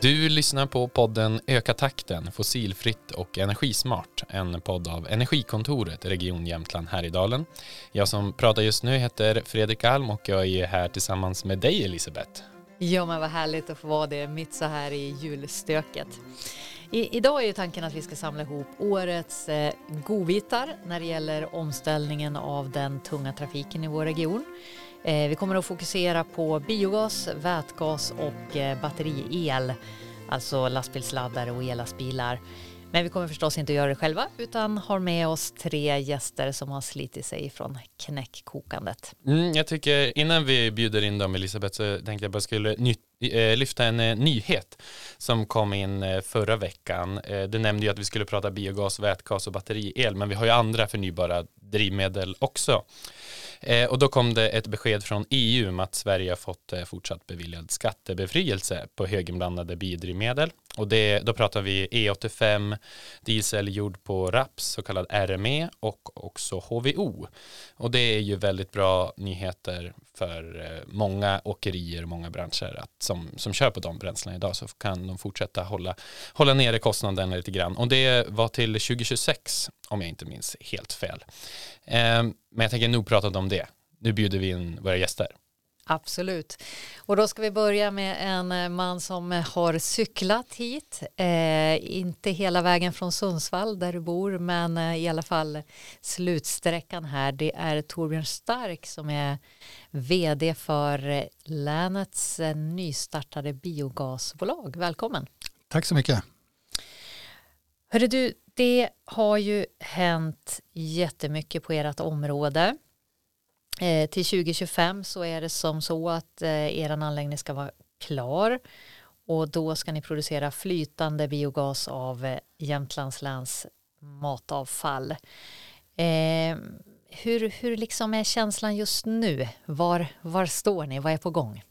Du lyssnar på podden Öka takten fossilfritt och energismart, en podd av Energikontoret Region Jämtland Härjedalen. Jag som pratar just nu heter Fredrik Alm och jag är här tillsammans med dig Elisabeth. Ja men vad härligt att få vara det mitt så här i julstöket. I, idag är ju tanken att vi ska samla ihop årets eh, godbitar när det gäller omställningen av den tunga trafiken i vår region. Eh, vi kommer att fokusera på biogas, vätgas och eh, batteriel, alltså lastbilsladdare och ellastbilar. Men vi kommer förstås inte att göra det själva utan har med oss tre gäster som har slitit sig från knäckkokandet. Mm, jag tycker innan vi bjuder in dem Elisabeth så tänkte jag bara skulle eh, lyfta en eh, nyhet som kom in eh, förra veckan. Eh, du nämnde ju att vi skulle prata biogas, vätgas och batteriel men vi har ju andra förnybara drivmedel också. Eh, och då kom det ett besked från EU om att Sverige har fått eh, fortsatt beviljad skattebefrielse på höginblandade biodrivmedel. Och det, då pratar vi E85, diesel gjord på raps, så kallad RME och också HVO. Och det är ju väldigt bra nyheter för eh, många åkerier och många branscher att, som, som kör på de bränslena idag så kan de fortsätta hålla, hålla nere kostnaden lite grann. Och det var till 2026 om jag inte minns helt fel. Eh, men jag tänker nog prata om det. Nu bjuder vi in våra gäster. Absolut. Och då ska vi börja med en eh, man som har cyklat hit. Eh, inte hela vägen från Sundsvall där du bor men eh, i alla fall slutsträckan här. Det är Torbjörn Stark som är vd för eh, länets nystartade biogasbolag. Välkommen. Tack så mycket. Hörru du, det har ju hänt jättemycket på ert område. Eh, till 2025 så är det som så att eh, er anläggning ska vara klar och då ska ni producera flytande biogas av eh, Jämtlands läns matavfall. Eh, hur, hur liksom är känslan just nu? Var, var står ni? Vad är på gång?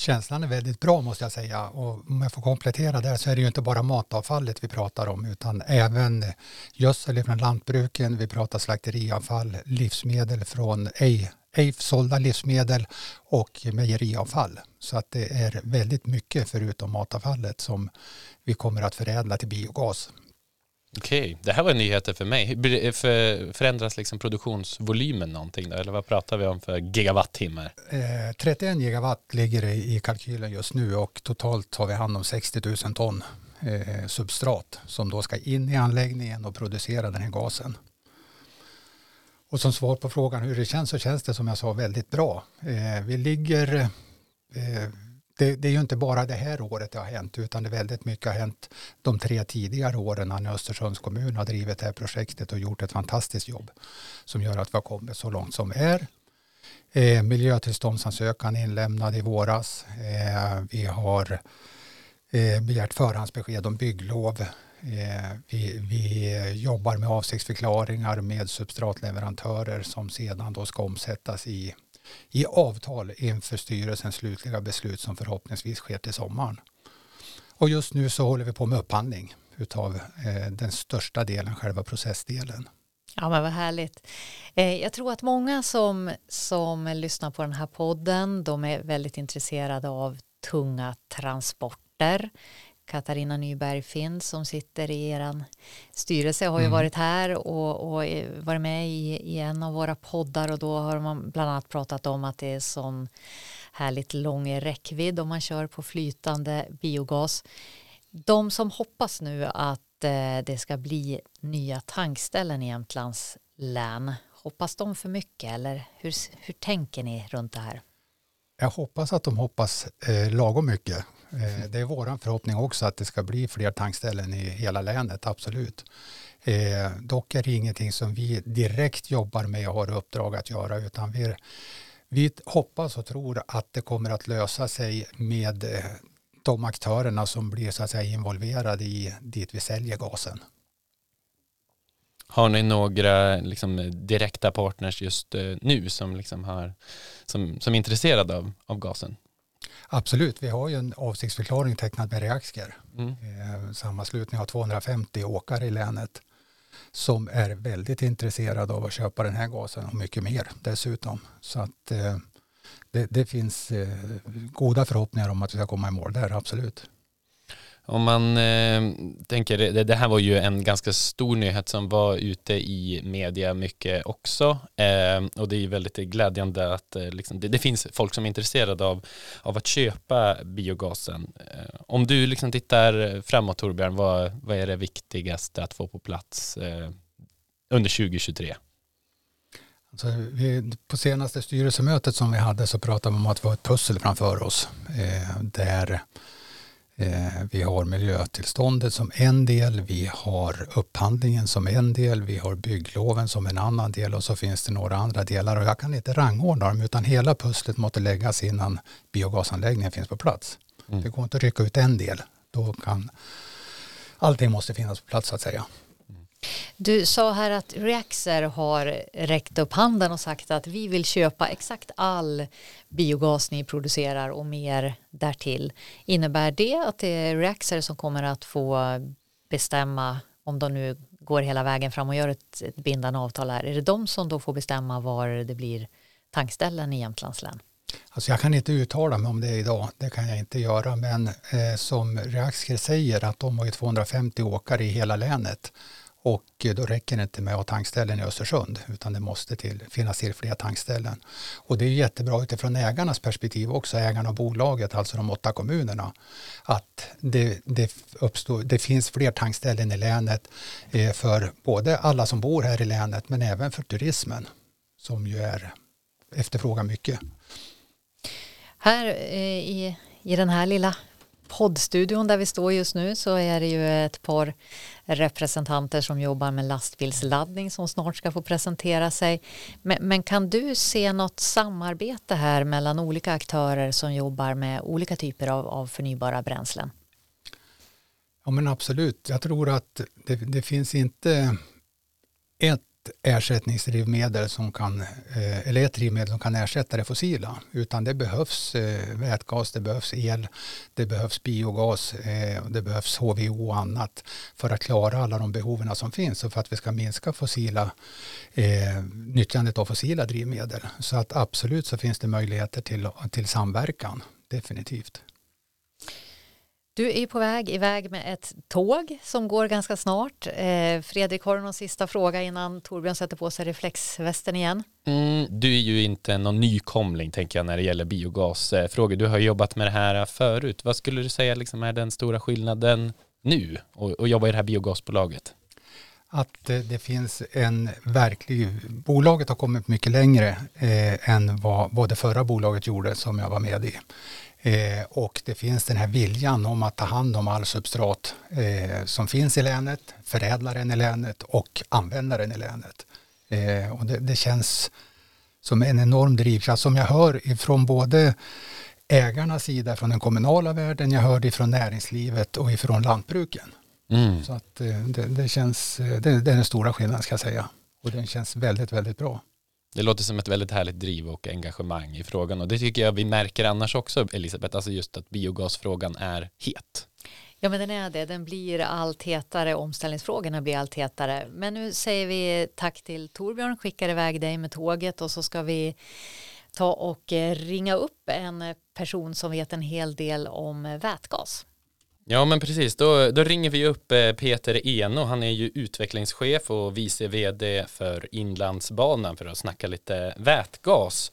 Känslan är väldigt bra måste jag säga och om jag får komplettera där så är det ju inte bara matavfallet vi pratar om utan även gödsel från lantbruken, vi pratar slakteriavfall, livsmedel från ej, ej sålda livsmedel och mejeriavfall. Så att det är väldigt mycket förutom matavfallet som vi kommer att förädla till biogas. Okej, det här var nyheter för mig. För, förändras liksom produktionsvolymen någonting då? Eller vad pratar vi om för gigawattimmar? Eh, 31 gigawatt ligger det i kalkylen just nu och totalt har vi hand om 60 000 ton eh, substrat som då ska in i anläggningen och producera den här gasen. Och som svar på frågan hur det känns så känns det som jag sa väldigt bra. Eh, vi ligger eh, det, det, är ju inte bara det här året det har hänt utan det väldigt mycket har hänt de tre tidigare åren när Östersunds kommun har drivit det här projektet och gjort ett fantastiskt jobb som gör att vi har kommit så långt som vi är. Eh, miljötillståndsansökan inlämnad i våras. Eh, vi har eh, begärt förhandsbesked om bygglov. Eh, vi, vi, jobbar med avsiktsförklaringar med substratleverantörer som sedan då ska omsättas i i avtal inför styrelsens slutliga beslut som förhoppningsvis sker till sommaren. Och just nu så håller vi på med upphandling utav eh, den största delen, själva processdelen. Ja men vad härligt. Eh, jag tror att många som, som lyssnar på den här podden, de är väldigt intresserade av tunga transporter. Katarina Nyberg Finn som sitter i er styrelse har ju mm. varit här och, och, varit med i, i, en av våra poddar och då har man bland annat pratat om att det är sån härligt lång räckvidd om man kör på flytande biogas. De som hoppas nu att eh, det ska bli nya tankställen i Jämtlands län, hoppas de för mycket eller hur, hur tänker ni runt det här? Jag hoppas att de hoppas eh, lagom mycket Eh, det är vår förhoppning också att det ska bli fler tankställen i hela länet, absolut. Eh, dock är det ingenting som vi direkt jobbar med och har uppdrag att göra utan vi, vi hoppas och tror att det kommer att lösa sig med eh, de aktörerna som blir så att säga involverade i dit vi säljer gasen. Har ni några liksom, direkta partners just eh, nu som, liksom har, som, som är intresserade av, av gasen? Absolut, vi har ju en avsiktsförklaring tecknad med Reaxger. Mm. Eh, sammanslutning av 250 åkare i länet som är väldigt intresserade av att köpa den här gasen och mycket mer dessutom. Så att eh, det, det, finns eh, goda förhoppningar om att vi ska komma i mål där, absolut. Om man eh, tänker, det, det, här var ju en ganska stor nyhet som var ute i media mycket också. Eh, och det är väldigt glädjande att eh, liksom, det, det, finns folk som är intresserade av, av att köpa biogasen. Eh, om du liksom tittar framåt Torbjörn, vad, vad är det viktigaste att få på plats eh, under 2023? Alltså, vi, på senaste styrelsemötet som vi hade så pratade vi om att vi har ett pussel framför oss eh, där vi har miljötillståndet som en del, vi har upphandlingen som en del, vi har byggloven som en annan del och så finns det några andra delar och jag kan inte rangordna dem utan hela pusslet måste läggas innan biogasanläggningen finns på plats. Mm. Det går inte att rycka ut en del, då kan allting måste finnas på plats så att säga. Du sa här att Reaxer har räckt upp handen och sagt att vi vill köpa exakt all biogas ni producerar och mer därtill. Innebär det att det är Reaxer som kommer att få bestämma om de nu går hela vägen fram och gör ett, ett bindande avtal här? Är det de som då får bestämma var det blir tankställen i Jämtlands län? Alltså jag kan inte uttala mig om det idag, det kan jag inte göra, men eh, som Reaxer säger att de har ju 250 åkare i hela länet och då räcker det inte med att ha tankställen i Östersund utan det måste till, finnas till fler tankställen. Och det är jättebra utifrån ägarnas perspektiv också, ägarna av bolaget, alltså de åtta kommunerna, att det, det, uppstår, det finns fler tankställen i länet eh, för både alla som bor här i länet men även för turismen som ju är efterfrågar mycket. Här eh, i, i den här lilla poddstudion där vi står just nu så är det ju ett par representanter som jobbar med lastbilsladdning som snart ska få presentera sig. Men, men, kan du se något samarbete här mellan olika aktörer som jobbar med olika typer av, av förnybara bränslen? Ja men absolut, jag tror att det, det finns inte ett ersättningsdrivmedel som kan, eh, eller ett drivmedel som kan ersätta det fossila, utan det behövs eh, vätgas, det behövs el, det behövs biogas, eh, det behövs HVO och annat för att klara alla de behoven som finns och för att vi ska minska fossila, nyttjandet av fossila drivmedel. Så att absolut så finns det möjligheter till, till samverkan, definitivt. Du är på väg iväg med ett tåg som går ganska snart. Eh, Fredrik, har du någon sista fråga innan Torbjörn sätter på sig reflexvästen igen? Mm, du är ju inte någon nykomling tänker jag när det gäller biogasfrågor. Du har jobbat med det här förut. Vad skulle du säga liksom är den stora skillnaden nu och, och jobba i det här biogasbolaget? Att det finns en verklig, bolaget har kommit mycket längre eh, än vad, vad det förra bolaget gjorde som jag var med i. Eh, och det finns den här viljan om att ta hand om all substrat eh, som finns i länet, förädla den i länet och använda den i länet. Eh, och det, det, känns som en enorm drivkraft som jag hör ifrån både ägarnas sida, från den kommunala världen, jag hör det från näringslivet och ifrån lantbruken. Mm. Så att eh, det, det känns, eh, det, det är den stora skillnaden ska jag säga. Och den känns väldigt, väldigt bra. Det låter som ett väldigt härligt driv och engagemang i frågan och det tycker jag vi märker annars också Elisabeth, alltså just att biogasfrågan är het. Ja men den är det, den blir allt hetare, omställningsfrågorna blir allt hetare. Men nu säger vi tack till Torbjörn, skickar iväg dig med tåget och så ska vi ta och eh, ringa upp en person som vet en hel del om eh, vätgas. Ja men precis, då, då ringer vi upp eh, Peter Eno, han är ju utvecklingschef och vice vd för Inlandsbanan för att snacka lite vätgas.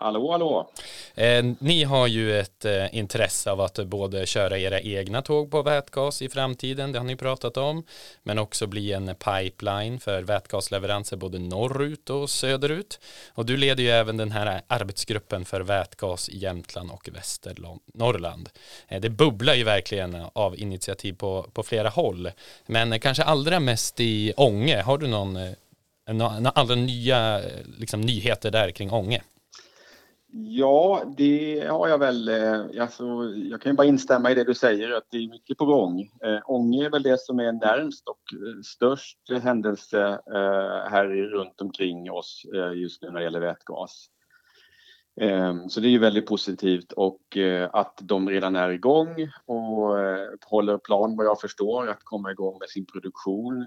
Hallå, hallå. Eh, ni har ju ett eh, intresse av att både köra era egna tåg på vätgas i framtiden, det har ni pratat om, men också bli en pipeline för vätgasleveranser både norrut och söderut. Och du leder ju även den här arbetsgruppen för vätgas i Jämtland och Västernorrland. Eh, det bubblar ju verkligen av initiativ på, på flera håll, men kanske allra mest i Ånge. Har du någon, eh, några allra nya eh, liksom, nyheter där kring Ånge? Ja, det har jag väl. Eh, alltså, jag kan ju bara instämma i det du säger att det är mycket på gång. Eh, Ånge är väl det som är närmst och eh, störst händelse eh, här runt omkring oss eh, just nu när det gäller vätgas. Eh, så det är ju väldigt positivt och att de redan är igång och håller plan vad jag förstår att komma igång med sin produktion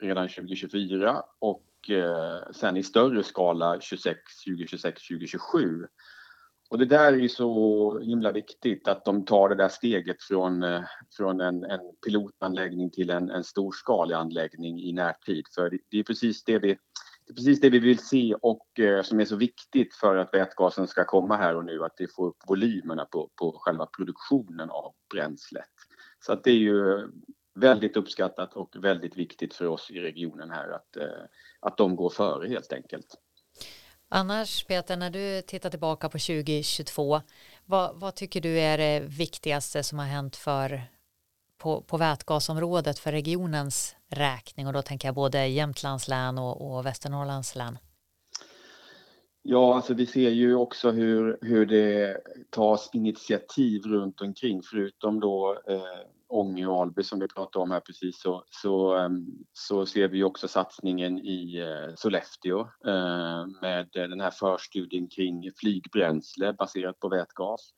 redan 2024 och Eh, sen i större skala 26, 2026, 2027. Och det där är ju så himla viktigt att de tar det där steget från, eh, från en, en pilotanläggning till en, en storskalig anläggning i närtid. För det, det är precis det vi det är precis det vi vill se och eh, som är så viktigt för att vätgasen ska komma här och nu, att vi får upp volymerna på, på själva produktionen av bränslet. Så att det är ju väldigt uppskattat och väldigt viktigt för oss i regionen här att, eh, att de går före helt enkelt. Annars Peter, när du tittar tillbaka på 2022, vad, vad tycker du är det viktigaste som har hänt för på, på vätgasområdet för regionens räkning och då tänker jag både Jämtlands län och, och Västernorrlands län? Ja, alltså vi ser ju också hur, hur det tas initiativ runt omkring förutom då eh, Ånge och Alby som vi pratade om här precis så, så, ehm, så ser vi också satsningen i eh, Sollefteå eh, med den här förstudien kring flygbränsle baserat på vätgas.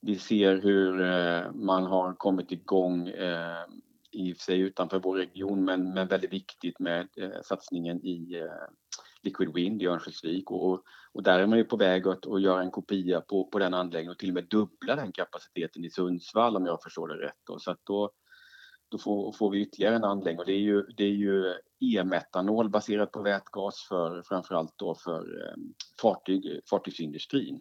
Vi ser hur eh, man har kommit igång eh, i och för sig utanför vår region men, men väldigt viktigt med eh, satsningen i eh, Liquid Wind i Örnsköldsvik och, och där är man ju på väg att, att göra en kopia på, på den anläggningen och till och med dubbla den kapaciteten i Sundsvall om jag förstår det rätt. Då. Så att då, då får, får vi ytterligare en anläggning och det är ju, det är ju e-metanol baserat på vätgas för framförallt då för eh, fartyg, fartygsindustrin.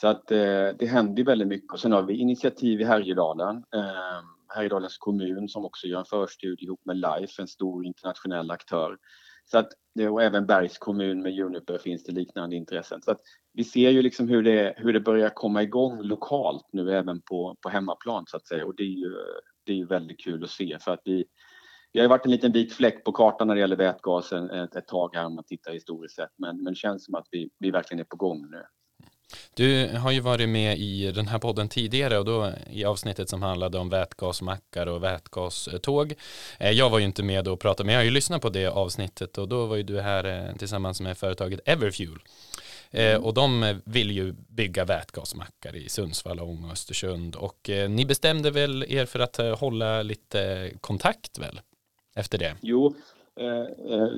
Så att eh, det händer väldigt mycket och sen har vi initiativ i Härjedalen. Eh, Härjedalens kommun som också gör en förstudie ihop med Life, en stor internationell aktör så att, och även Bergs kommun med Juniper finns det liknande intressen. Så att vi ser ju liksom hur det, hur det börjar komma igång lokalt nu även på, på hemmaplan så att säga och det är ju, det är ju väldigt kul att se för att vi, vi har varit en liten vit fläck på kartan när det gäller vätgasen ett, ett tag här om man tittar historiskt sett men, men det känns som att vi, vi verkligen är på gång nu. Du har ju varit med i den här podden tidigare och då i avsnittet som handlade om vätgasmackar och vätgaståg. Eh, jag var ju inte med och pratade, men jag har ju lyssnat på det avsnittet och då var ju du här eh, tillsammans med företaget Everfuel. Mm. Och de vill ju bygga vätgasmackar i Sundsvall, Ånge och Östersund och ni bestämde väl er för att hålla lite kontakt väl efter det? Jo,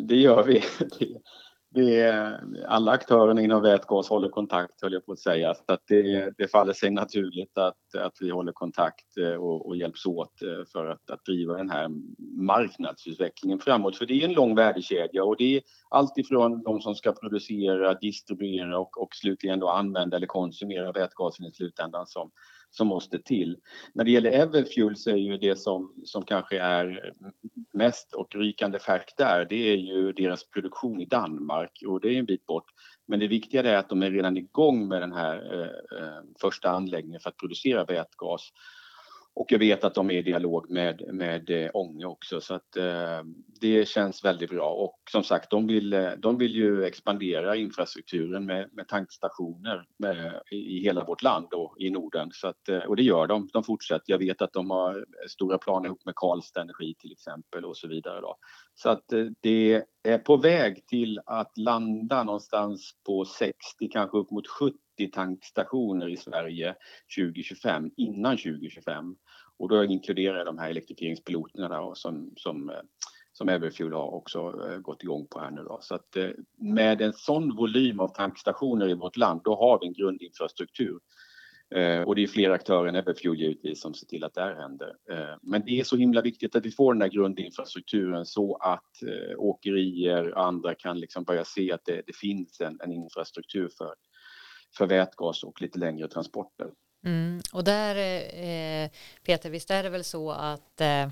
det gör vi. vi är, alla aktörerna inom vätgas håller kontakt höll jag på att säga. Så att det, det faller sig naturligt att, att vi håller kontakt eh, och, och hjälps åt eh, för att, att driva den här marknadsutvecklingen framåt. För det är en lång värdekedja och det är alltifrån de som ska producera, distribuera och, och slutligen då använda eller konsumera vätgasen i slutändan som, som måste till. När det gäller Everfuel så är ju det som, som kanske är mest och rykande färsk där, det är ju deras produktion i Danmark och det är en bit bort. Men det viktiga är att de är redan igång med den här eh, eh första anläggningen för att producera vätgas och jag vet att de är i dialog med, med eh, Ånge också så att eh, det känns väldigt bra. Och som sagt, de vill, eh, de vill ju expandera infrastrukturen med, med tankstationer eh, med, i hela vårt land och i Norden. Så att, och det gör de. De fortsätter. Jag vet att de har stora planer ihop med Karlstad Energi till exempel och så vidare. Då. Så att det är på väg till att landa någonstans på 60, kanske upp mot 70 tankstationer i Sverige 2025, innan 2025. Och då inkluderar jag de här elektrifieringspiloterna där som, som, eh, som Everfuel har också eh, gått igång på här nu. Då. Så att eh, med en sån volym av tankstationer i vårt land, då har vi en grundinfrastruktur och det är fler aktörer än Everfuel givetvis som ser till att det här händer. Men det är så himla viktigt att vi får den här grundinfrastrukturen så att åkerier och andra kan liksom börja se att det, det finns en, en, infrastruktur för, för vätgas och lite längre transporter. Mm, och där, eh, Peter, visst är det väl så att eh,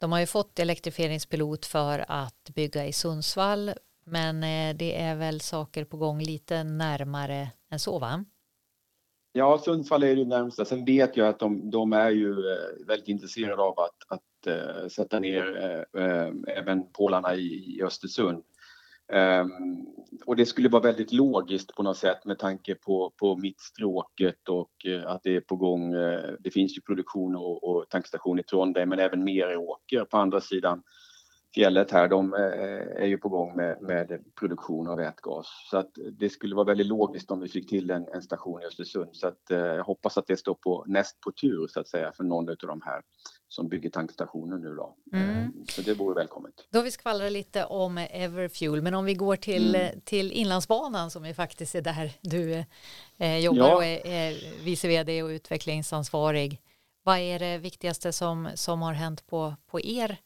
de har ju fått elektrifieringspilot för att bygga i Sundsvall, men eh, det är väl saker på gång lite närmare än så, va? Ja, Sundsvall är det närmsta. Sen vet jag att de, de är ju eh, väldigt intresserade av att, att uh, sätta ner uh, även pålarna i, i Östersund. Um, och det skulle vara väldigt logiskt på något sätt med tanke på, på mittstråket och uh, att det är på gång. Eh, det finns ju produktion och, och tankstation i Trondheim men även Meråker på andra sidan fjället här, de eh, är ju på gång med, med produktion av vätgas. Så att det skulle vara väldigt logiskt om vi fick till en, en station i Östersund. Så att jag hoppas att det står på näst på tur så att säga för någon av de här som bygger tankstationer nu då. Mm. Så det vore välkommet. Då har vi skvallrat lite om Everfuel, men om vi går till, mm. till Inlandsbanan som ju faktiskt är där du eh, jobbar ja. och är, är vice vd och utvecklingsansvarig. Vad är det viktigaste som, som har hänt på, på er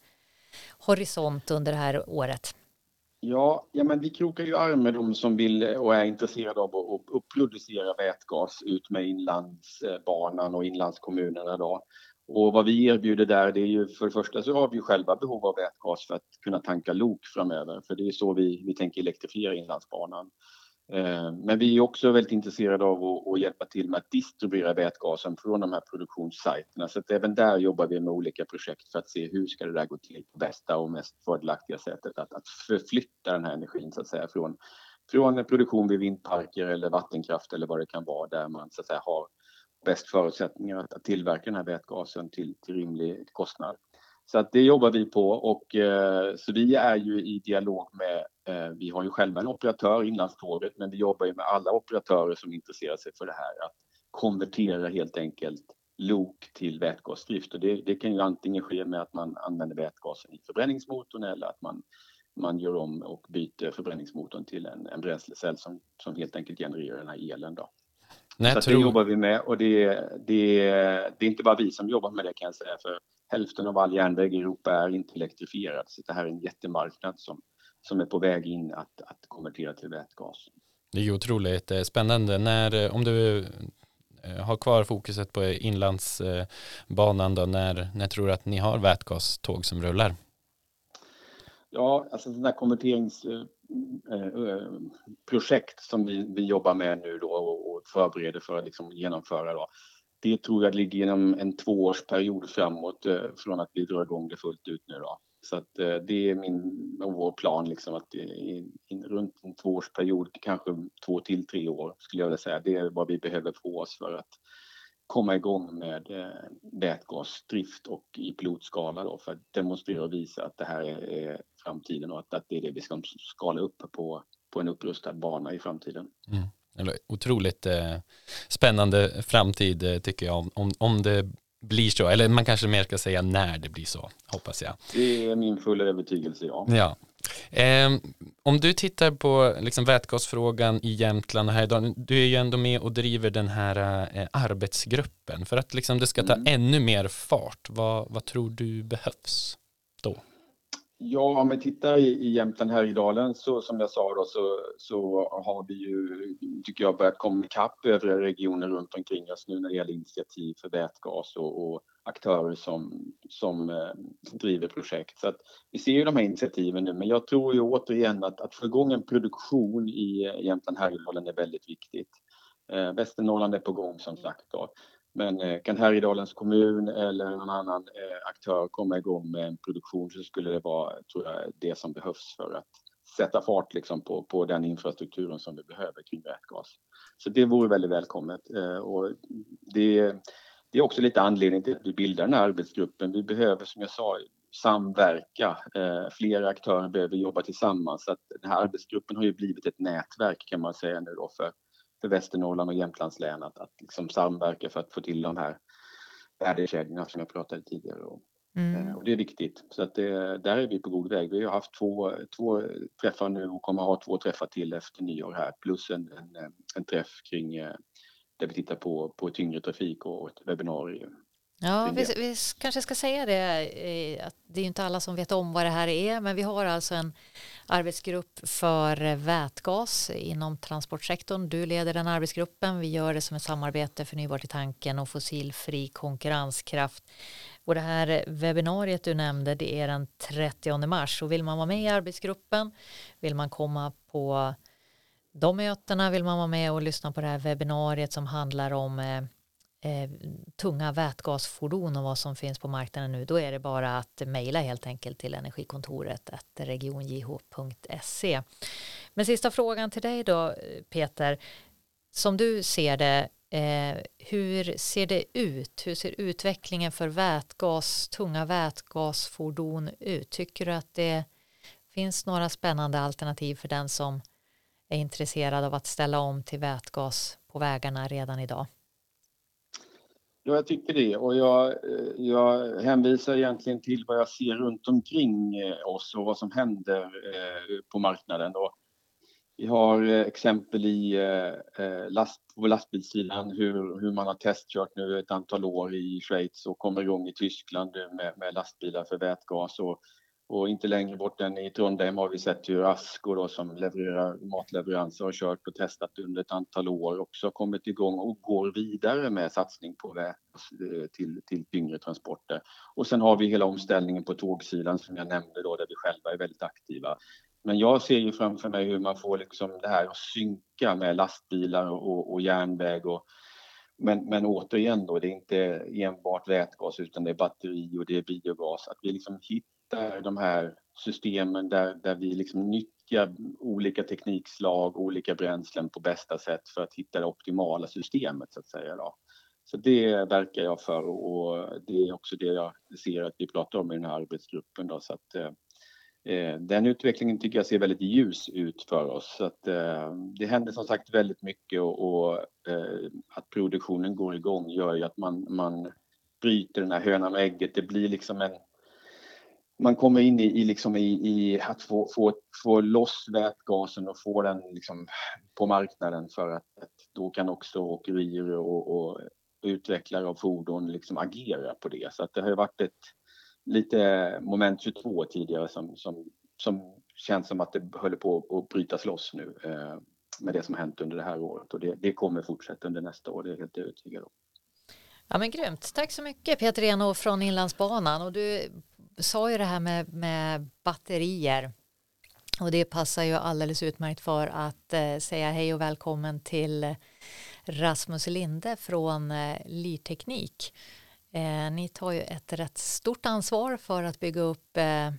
horisont under det här året? Ja, ja men vi krokar ju arm med de som vill och är intresserade av att, att producera vätgas ut med Inlandsbanan och inlandskommunerna. Då. Och vad vi erbjuder där det är ju för det första så har vi ju själva behov av vätgas för att kunna tanka lok framöver för det är så vi, vi tänker elektrifiera Inlandsbanan. Eh, men vi är också väldigt intresserade av att, att, hjälpa till med att distribuera vätgasen från de här produktionssajterna. Så att även där jobbar vi med olika projekt för att se hur ska det där gå till på bästa och mest fördelaktiga sättet att, att förflytta den här energin så att säga från, från produktion vid vindparker eller vattenkraft eller vad det kan vara där man så att säga har bäst förutsättningar att, att tillverka den här vätgasen till, till rimlig kostnad. Så att det jobbar vi på och eh, så vi är ju i dialog med, eh, vi har ju själva en operatör, Inlandståget, men vi jobbar ju med alla operatörer som intresserar sig för det här att konvertera helt enkelt lok till vätgasdrift och det, det kan ju antingen ske med att man använder vätgasen i förbränningsmotorn eller att man, man gör om och byter förbränningsmotorn till en, en bränslecell som, som helt enkelt genererar den här elen då. Nej, så tror... det jobbar vi med och det, det, det är inte bara vi som jobbar med det kan jag säga för hälften av all järnväg i Europa är inte elektrifierad. Så det här är en jättemarknad som, som är på väg in att, att konvertera till vätgas. Det är otroligt eh, spännande. När, eh, om du eh, har kvar fokuset på inlandsbanan då, när, när tror du att ni har vätgaståg som rullar? Ja, alltså sådana här konverteringsprojekt som vi, vi jobbar med nu då och förbereder för att liksom genomföra då det tror jag ligger inom en tvåårsperiod framåt eh, från att vi drar igång det fullt ut nu då. Så att eh, det är min och vår plan liksom att eh, i, i, runt en tvåårsperiod, kanske två till tre år skulle jag vilja säga. Det är vad vi behöver få oss för att komma igång med eh, vätgasdrift och i pilotskala då för att demonstrera och visa att det här är framtiden och att, att det är det vi ska skala upp på, på en upprustad bana i framtiden. Mm. Eller otroligt eh, spännande framtid eh, tycker jag om, om, om det blir så, eller man kanske mer ska säga när det blir så, hoppas jag. Det är min fulla övertygelse, ja. ja. Eh, om du tittar på liksom vätgasfrågan i Jämtland och här idag, du är ju ändå med och driver den här eh, arbetsgruppen för att liksom det ska ta mm. ännu mer fart. Vad, vad tror du behövs? Ja, om vi tittar i, i Jämtland Härjedalen så som jag sa då så, så har vi ju, tycker jag, börjat komma ikapp övriga regioner runt omkring oss nu när det gäller initiativ för vätgas och, och aktörer som, som eh, driver projekt. Så att vi ser ju de här initiativen nu, men jag tror ju återigen att, att få igång en produktion i eh, Jämtland Härjedalen är väldigt viktigt. Eh, Västernorrland är på gång som sagt. Då. Men eh, kan Härjedalens kommun eller någon annan eh, aktör komma igång med en produktion så skulle det vara tror jag, det som behövs för att sätta fart liksom på, på den infrastrukturen som vi behöver kring vätgas. Så det vore väldigt välkommet. Eh, och det, det är också lite anledning till att vi bildar den här arbetsgruppen. Vi behöver som jag sa samverka. Flera aktörer behöver jobba tillsammans. Så att den här arbetsgruppen har ju blivit ett nätverk kan man säga nu då för för Västernorrland och Jämtlands län att, att liksom samverka för att få till de här värdekedjorna som jag pratade tidigare om. Mm. Eh, och det är viktigt. Så att det, där är vi på god väg. Vi har haft två, två träffar nu och kommer ha två träffar till efter nyår här plus en, en, en träff kring eh, där vi tittar på, på tyngre trafik och ett webbinarium Ja, vi, vi, kanske ska säga det, eh, att det är inte alla som vet om vad det här är, men vi har alltså en arbetsgrupp för vätgas inom transportsektorn. Du leder den arbetsgruppen. Vi gör det som ett samarbete förnybart i tanken och fossilfri konkurrenskraft. Och det här webbinariet du nämnde, det är den 30 mars. Och vill man vara med i arbetsgruppen, vill man komma på de mötena, vill man vara med och lyssna på det här webbinariet som handlar om eh, tunga vätgasfordon och vad som finns på marknaden nu, då är det bara att mejla helt enkelt till energikontoret regionjh.se. Men sista frågan till dig då, Peter. Som du ser det, Eh, hur ser det ut? Hur ser utvecklingen för vätgas, tunga vätgasfordon ut? Tycker du att det finns några spännande alternativ för den som är intresserad av att ställa om till vätgas på vägarna redan idag? Ja, jag tycker det och jag, eh, jag hänvisar egentligen till vad jag ser runt omkring eh, oss och vad som händer eh, på marknaden. Och vi har exempel i last, på lastbilssidan hur, hur man har testkört nu ett antal år i Schweiz och kommer igång i Tyskland med, med lastbilar för vätgas. Och, och inte längre bort än i Trondheim har vi sett hur Asko då, som levererar matleveranser har kört och testat under ett antal år också kommit igång och går vidare med satsning på vätgas eh, till, till tyngre transporter. Och sen har vi hela omställningen på tågsidan som jag nämnde då där vi själva är väldigt aktiva. Men jag ser ju framför mig hur man får liksom det här att synka med lastbilar och, och järnväg. Och, men, men återigen då, det är inte enbart vätgas utan det är batteri och det är biogas. Att vi liksom hittar de här systemen där, där vi liksom nyttjar olika teknikslag, olika bränslen på bästa sätt för att hitta det optimala systemet så att säga. Då. Så det verkar jag för och det är också det jag ser att vi pratar om i den här arbetsgruppen. Då, så att, eh, eh, den utvecklingen tycker jag ser väldigt ljus ut för oss. Så att, eh, det händer som sagt väldigt mycket och, och eh, att produktionen går igång gör ju att man, man bryter den här hönan med ägget. Det blir liksom en... Man kommer in i, i, liksom i, i att få, få, få loss vätgasen och få den liksom på marknaden för att, att då kan också åkerier och, och utvecklare av fordon liksom agera på det. Så att det har varit ett lite moment 22 tidigare som, som, som känns som att det håller på att brytas loss nu eh, med det som hänt under det här året och det, det kommer fortsätta under nästa år, det är jag helt övertygad om. Ja men grymt, tack så mycket Peter Eno från Inlandsbanan och du sa ju det här med, med batterier och det passar ju alldeles utmärkt för att eh, säga hej och välkommen till eh, Rasmus Linde från eh, Lirteknik. Eh, ni tar ju ett rätt stort ansvar för att bygga upp eh,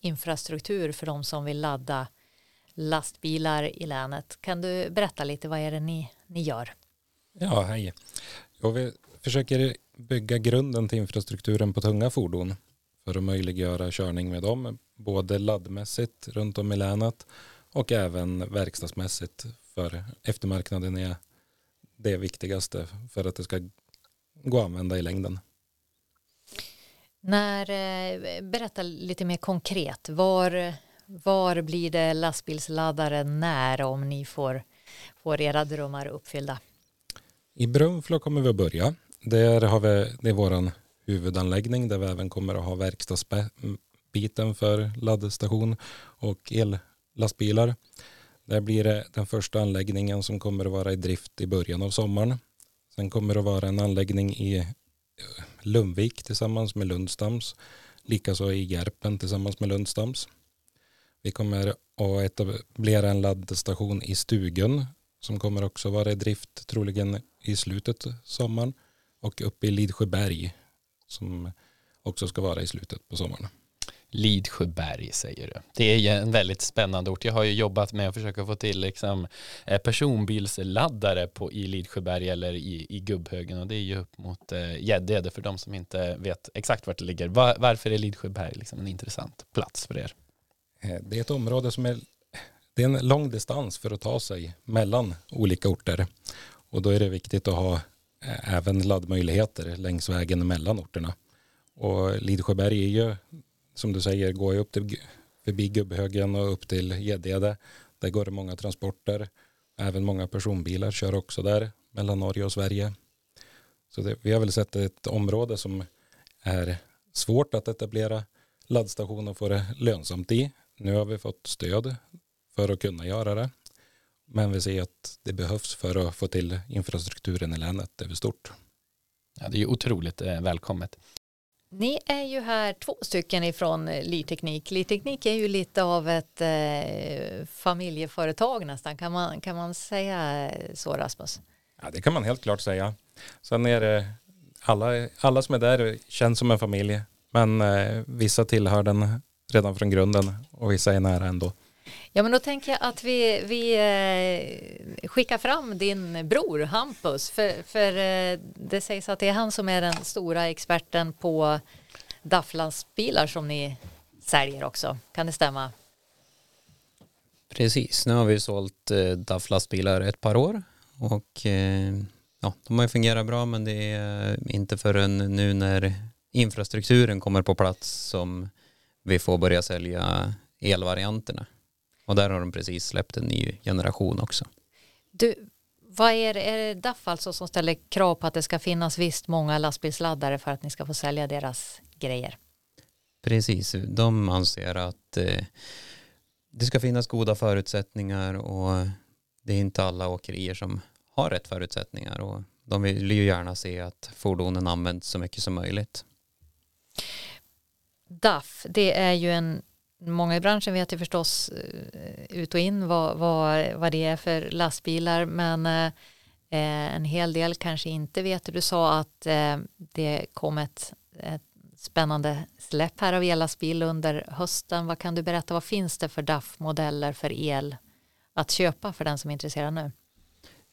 infrastruktur för de som vill ladda lastbilar i länet. Kan du berätta lite vad är det ni, ni gör? Ja, hej. Jag vi försöker bygga grunden till infrastrukturen på tunga fordon för att möjliggöra körning med dem, både laddmässigt runt om i länet och även verkstadsmässigt för eftermarknaden är det viktigaste för att det ska gå att använda i längden. När, eh, berätta lite mer konkret, var, var blir det lastbilsladdare när om ni får, får era drömmar uppfyllda? I Brunflo kommer vi att börja. Där har vi, det är vår huvudanläggning där vi även kommer att ha verkstadsbiten för laddstation och ellastbilar. Där blir det den första anläggningen som kommer att vara i drift i början av sommaren. Sen kommer det att vara en anläggning i eh, Lundvik tillsammans med Lundstams. Likaså i Järpen tillsammans med Lundstams. Vi kommer att etablera en laddstation i Stugun som kommer också vara i drift troligen i slutet av sommaren och uppe i Lidsjöberg som också ska vara i slutet på sommaren. Lidsjöberg säger du. Det är en väldigt spännande ort. Jag har ju jobbat med att försöka få till liksom eh, personbilsladdare på, i Lidsjöberg eller i, i Gubbhögen och det är ju upp mot eh, Gäddede för de som inte vet exakt vart det ligger. Var, varför är Lidsjöberg liksom en intressant plats för er? Eh, det är ett område som är, det är en lång distans för att ta sig mellan olika orter och då är det viktigt att ha även laddmöjligheter längs vägen mellan orterna. Och Lidsjöberg är ju som du säger, går ju upp till, förbi Gubbhögen och upp till Gäddede. Där går det många transporter. Även många personbilar kör också där mellan Norge och Sverige. Så det, vi har väl sett ett område som är svårt att etablera laddstation och få det lönsamt i. Nu har vi fått stöd för att kunna göra det. Men vi ser att det behövs för att få till infrastrukturen i länet över stort. Ja, det är ju otroligt eh, välkommet. Ni är ju här två stycken ifrån eh, Lirteknik. Lirteknik är ju lite av ett eh, familjeföretag nästan. Kan man, kan man säga så Rasmus? Ja, det kan man helt klart säga. Sen är det alla, alla som är där känns som en familj. Men eh, vissa tillhör den redan från grunden och vissa är nära ändå. Ja, men då tänker jag att vi, vi eh, skickar fram din bror Hampus, för, för eh, det sägs att det är han som är den stora experten på DAF-lastbilar som ni säljer också. Kan det stämma? Precis, nu har vi sålt eh, DAF-lastbilar ett par år och eh, ja, de har ju fungerat bra men det är inte förrän nu när infrastrukturen kommer på plats som vi får börja sälja elvarianterna. Och där har de precis släppt en ny generation också. Du, vad är det, är det DAF alltså som ställer krav på att det ska finnas visst många lastbilsladdare för att ni ska få sälja deras grejer? Precis, de anser att eh, det ska finnas goda förutsättningar och det är inte alla åkerier som har rätt förutsättningar och de vill ju gärna se att fordonen används så mycket som möjligt. DAF, det är ju en Många i branschen vet ju förstås eh, ut och in vad, vad, vad det är för lastbilar men eh, eh, en hel del kanske inte vet. Du sa att eh, det kom ett, ett spännande släpp här av ellastbil under hösten. Vad kan du berätta? Vad finns det för DAF-modeller för el att köpa för den som är intresserad nu?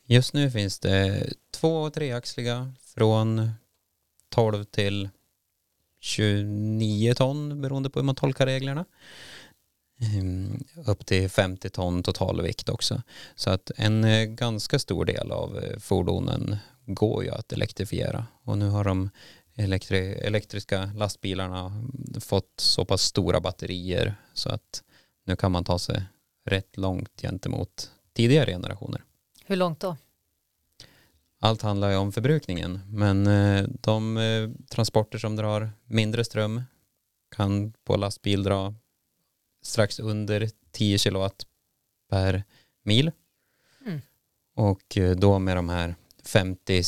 Just nu finns det två och treaxliga från 12 till 29 ton beroende på hur man tolkar reglerna. Ehm, upp till 50 ton totalvikt också. Så att en eh, ganska stor del av eh, fordonen går ju att elektrifiera och nu har de elektri elektriska lastbilarna fått så pass stora batterier så att nu kan man ta sig rätt långt gentemot tidigare generationer. Hur långt då? Allt handlar ju om förbrukningen men eh, de eh, transporter som drar mindre ström kan på lastbil dra strax under 10 kilowatt per mil. Mm. Och eh, då med de här 50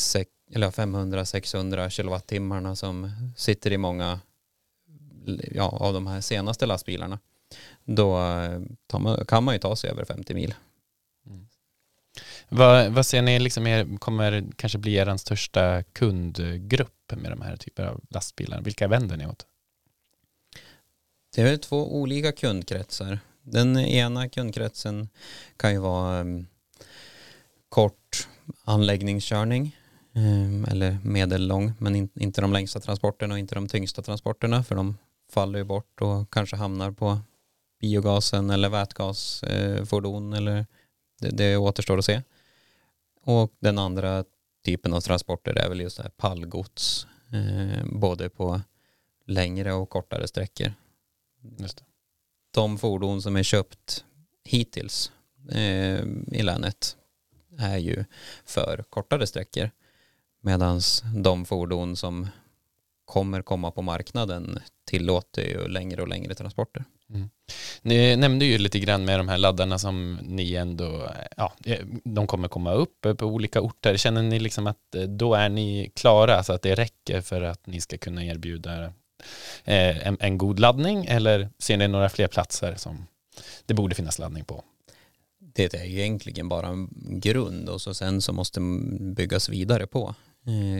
eller 500-600 kilowattimmarna som sitter i många ja, av de här senaste lastbilarna då man, kan man ju ta sig över 50 mil. Vad, vad ser ni liksom er, kommer kanske bli er största kundgrupp med de här typerna av lastbilar? Vilka vänder ni åt? Det är två olika kundkretsar. Den ena kundkretsen kan ju vara um, kort anläggningskörning um, eller medellång men in, inte de längsta transporterna och inte de tyngsta transporterna för de faller ju bort och kanske hamnar på biogasen eller vätgasfordon eh, eller det, det återstår att se. Och den andra typen av transporter är väl just det här pallgods, eh, både på längre och kortare sträckor. Just det. De fordon som är köpt hittills eh, i länet är ju för kortare sträckor medan de fordon som kommer komma på marknaden tillåter ju längre och längre transporter. Ni nämnde ju lite grann med de här laddarna som ni ändå, ja, eh, de kommer komma upp på olika orter. Känner ni liksom att eh, då är ni klara så att det räcker för att ni ska kunna erbjuda eh, en, en god laddning eller ser ni några fler platser som det borde finnas laddning på? Det är ju egentligen bara en grund och så sen så måste byggas vidare på.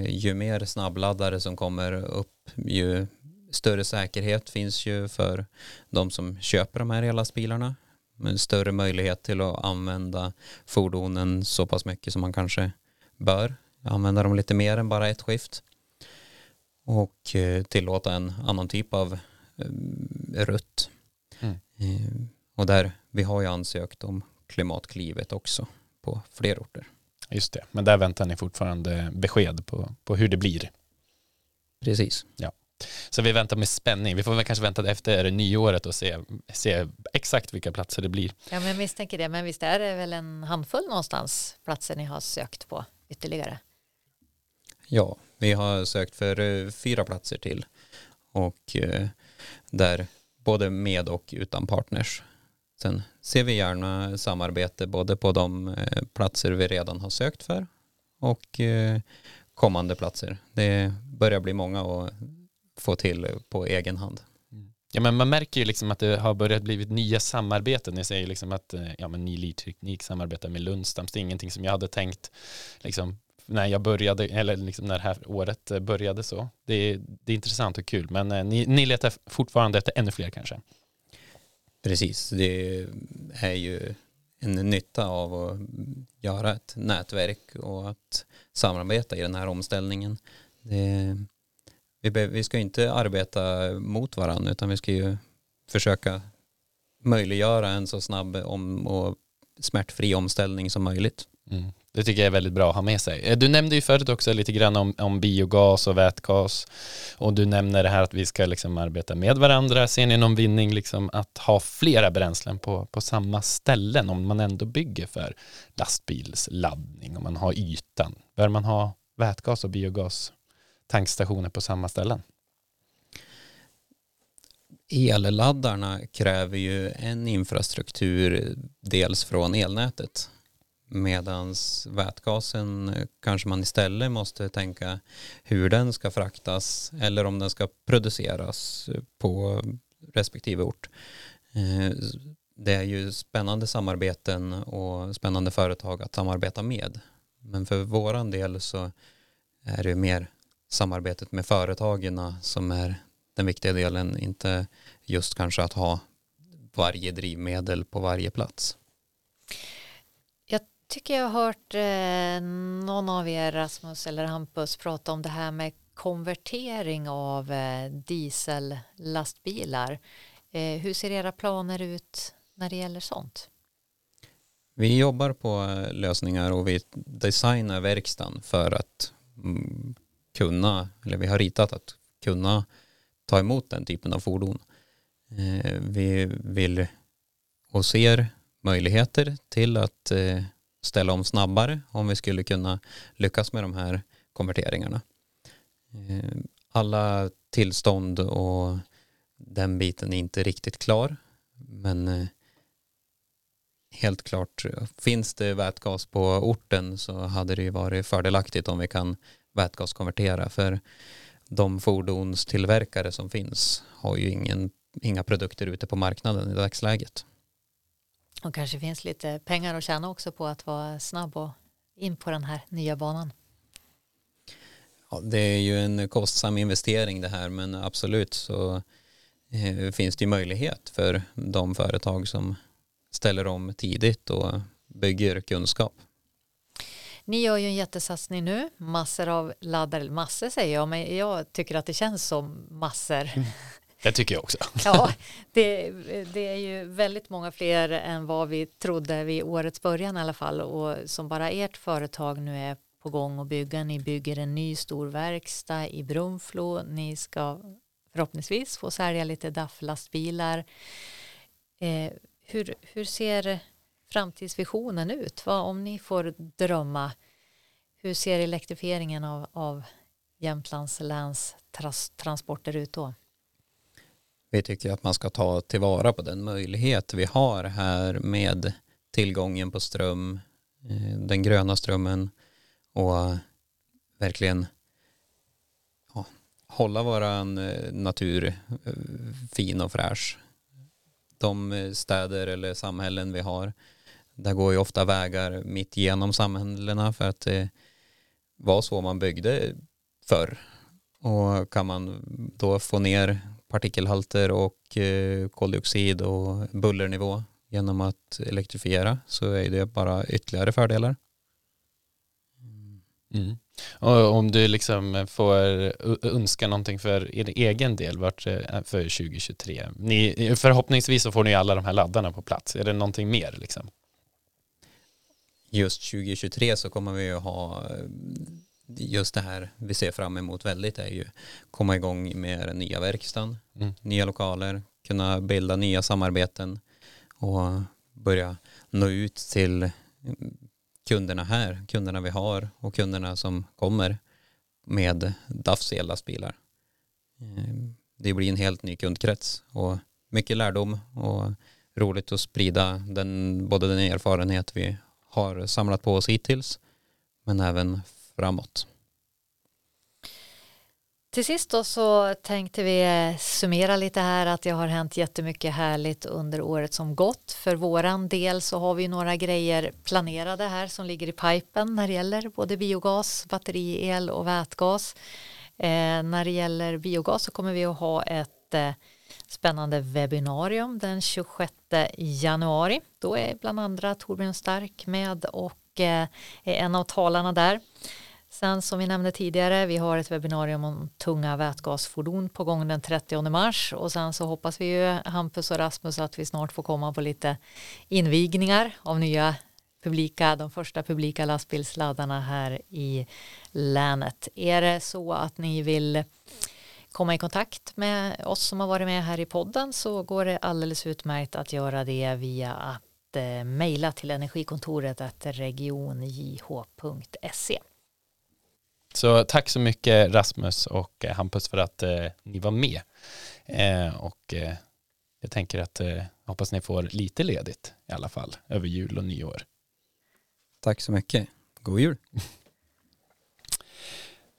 Ju mer snabbladdare som kommer upp ju större säkerhet finns ju för de som köper de här ellastbilarna. En större möjlighet till att använda fordonen så pass mycket som man kanske bör. Använda dem lite mer än bara ett skift. Och eh, tillåta en annan typ av eh, rutt. Mm. Och där, vi har ju ansökt om klimatklivet också på fler orter. Just det, men där väntar ni fortfarande besked på, på hur det blir. Precis. Ja. Så vi väntar med spänning. Vi får väl kanske vänta efter nyåret och se, se exakt vilka platser det blir. Ja, men jag misstänker det. Men visst är det väl en handfull någonstans platser ni har sökt på ytterligare? Ja, vi har sökt för eh, fyra platser till och eh, där både med och utan partners. Sen ser vi gärna samarbete både på de eh, platser vi redan har sökt för och kommande platser. Det börjar bli många och få till på egen hand. Mm. Ja, men man märker ju liksom att det har börjat blivit nya samarbeten. Ni säger liksom att eh, ja, men Ny Teknik samarbetar med Lundstams. Det är ingenting som jag hade tänkt liksom, när jag började, eller liksom när det här året eh, började så. Det är, det är intressant och kul, men eh, ni, ni letar fortfarande efter ännu fler kanske? Precis, det är ju en nytta av att göra ett nätverk och att samarbeta i den här omställningen. Det, vi, vi ska inte arbeta mot varandra utan vi ska ju försöka möjliggöra en så snabb om, och smärtfri omställning som möjligt. Mm. Det tycker jag är väldigt bra att ha med sig. Eh, du nämnde ju förut också lite grann om, om biogas och vätgas och du nämner det här att vi ska liksom arbeta med varandra. Ser ni någon vinning liksom att ha flera bränslen på, på samma ställen om man ändå bygger för lastbilsladdning, och man har ytan? Bör man ha vätgas och biogas tankstationer på samma ställen? Elladdarna kräver ju en infrastruktur dels från elnätet medan vätgasen kanske man istället måste tänka hur den ska fraktas eller om den ska produceras på respektive ort. Eh, det är ju spännande samarbeten och spännande företag att samarbeta med. Men för våran del så är det mer samarbetet med företagen som är den viktiga delen, inte just kanske att ha varje drivmedel på varje plats. Jag tycker jag har hört eh, någon av er, Rasmus eller Hampus, prata om det här med konvertering av eh, diesellastbilar. Eh, hur ser era planer ut när det gäller sånt? Vi jobbar på lösningar och vi designar verkstaden för att mm, kunna, eller vi har ritat att kunna ta emot den typen av fordon. Eh, vi vill och ser möjligheter till att eh, ställa om snabbare om vi skulle kunna lyckas med de här konverteringarna. Eh, alla tillstånd och den biten är inte riktigt klar men helt klart finns det vätgas på orten så hade det ju varit fördelaktigt om vi kan vätgaskonvertera för de fordonstillverkare som finns har ju ingen, inga produkter ute på marknaden i dagsläget. Och kanske finns lite pengar att tjäna också på att vara snabb och in på den här nya banan. Ja, det är ju en kostsam investering det här men absolut så eh, finns det ju möjlighet för de företag som ställer om tidigt och bygger kunskap. Ni gör ju en jättesatsning nu, massor av laddare, massor säger jag, men jag tycker att det känns som massor. Mm. Det tycker jag också. ja, det, det, är ju väldigt många fler än vad vi trodde vid årets början i alla fall och som bara ert företag nu är på gång att bygga. Ni bygger en ny stor verkstad i Brunflo. Ni ska förhoppningsvis få sälja lite DAF-lastbilar. Eh, hur, hur ser framtidsvisionen ut? Vad, om ni får drömma, hur ser elektrifieringen av, av Jämtlands läns trans, transporter ut då? Vi tycker att man ska ta tillvara på den möjlighet vi har här med tillgången på ström, eh, den gröna strömmen och verkligen ja, hålla våran eh, natur eh, fin och fräsch. De städer eller samhällen vi har där går ju ofta vägar mitt genom samhällena för att det var så man byggde förr. Och kan man då få ner partikelhalter och eh, koldioxid och bullernivå genom att elektrifiera så är det bara ytterligare fördelar. Mm. mm. Och om du liksom får önska någonting för er egen del vart, eh, för 2023. Ni, förhoppningsvis så får ni alla de här laddarna på plats. Är det någonting mer? Liksom? Just 2023 så kommer vi att ha just det här vi ser fram emot väldigt är ju komma igång med den nya verkstaden, mm. nya lokaler, kunna bilda nya samarbeten och börja nå ut till kunderna här, kunderna vi har och kunderna som kommer med DAFs ellastbilar. Ehm, det blir en helt ny kundkrets och mycket lärdom och roligt att sprida den, både den erfarenhet vi har samlat på oss hittills men även framåt. Till sist då så tänkte vi summera lite här att det har hänt jättemycket härligt under året som gått. För våran del så har vi några grejer planerade här som ligger i pipen när det gäller både biogas, batteriel och vätgas. Eh, när det gäller biogas så kommer vi att ha ett eh, spännande webbinarium den 26 januari. Då är bland andra Torbjörn Stark med och eh, är en av talarna där. Sen som vi nämnde tidigare, vi har ett webbinarium om tunga vätgasfordon på gång den 30 mars och sen så hoppas vi ju Hampus och Rasmus att vi snart får komma på lite invigningar av nya publika, de första publika lastbilsladdarna här i länet. Är det så att ni vill komma i kontakt med oss som har varit med här i podden så går det alldeles utmärkt att göra det via att eh, mejla till energikontoret att regionjh.se. Så tack så mycket Rasmus och eh, Hampus för att eh, ni var med. Eh, och eh, jag tänker att eh, hoppas ni får lite ledigt i alla fall över jul och nyår. Tack så mycket. God jul.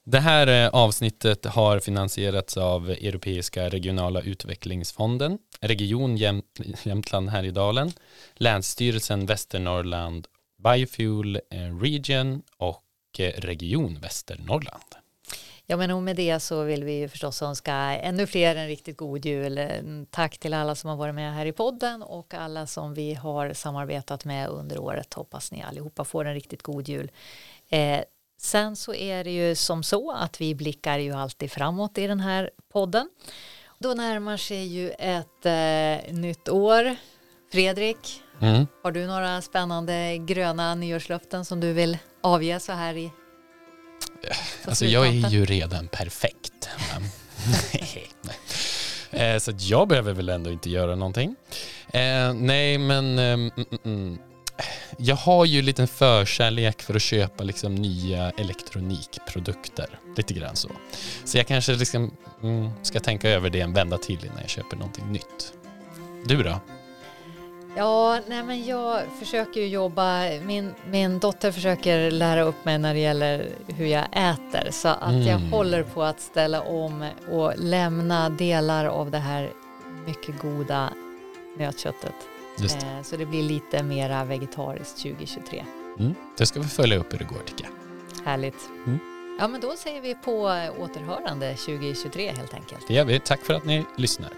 Det här eh, avsnittet har finansierats av Europeiska regionala utvecklingsfonden, Region Jäm Jämtland Härjedalen, Länsstyrelsen Västernorrland, Biofuel eh, Region och eh, Region Västernorrland. Ja men och med det så vill vi ju förstås önska ännu fler en riktigt god jul. Mm, tack till alla som har varit med här i podden och alla som vi har samarbetat med under året. Hoppas ni allihopa får en riktigt god jul. Eh, sen så är det ju som så att vi blickar ju alltid framåt i den här podden. Då närmar sig ju ett eh, nytt år. Fredrik, Mm. har du några spännande gröna nyårslöften som du vill avge så här i Alltså jag är ju redan perfekt. Eh, Så jag behöver väl ändå inte göra någonting. Eh, nej, men ehm, mm, mm, mm. Jag har ju en liten förkärlek för att köpa liksom nya elektronikprodukter. Lite grann så. Så jag kanske liksom, mm, ska tänka över det en vända till innan jag köper någonting nytt. Du då? Ja, nej men jag försöker ju jobba, min, min dotter försöker lära upp mig när det gäller hur jag äter så att jag Mm. håller på att ställa om och lämna delar av det här mycket goda nötköttet. Just det. Eh, så det blir lite mera vegetariskt 2023. Mm. Det ska vi följa upp hur det går tycker jag. Härligt. Mm. Ja, men då säger vi på återhörande 2023 helt enkelt. Det gör vi. Tack för att ni lyssnar.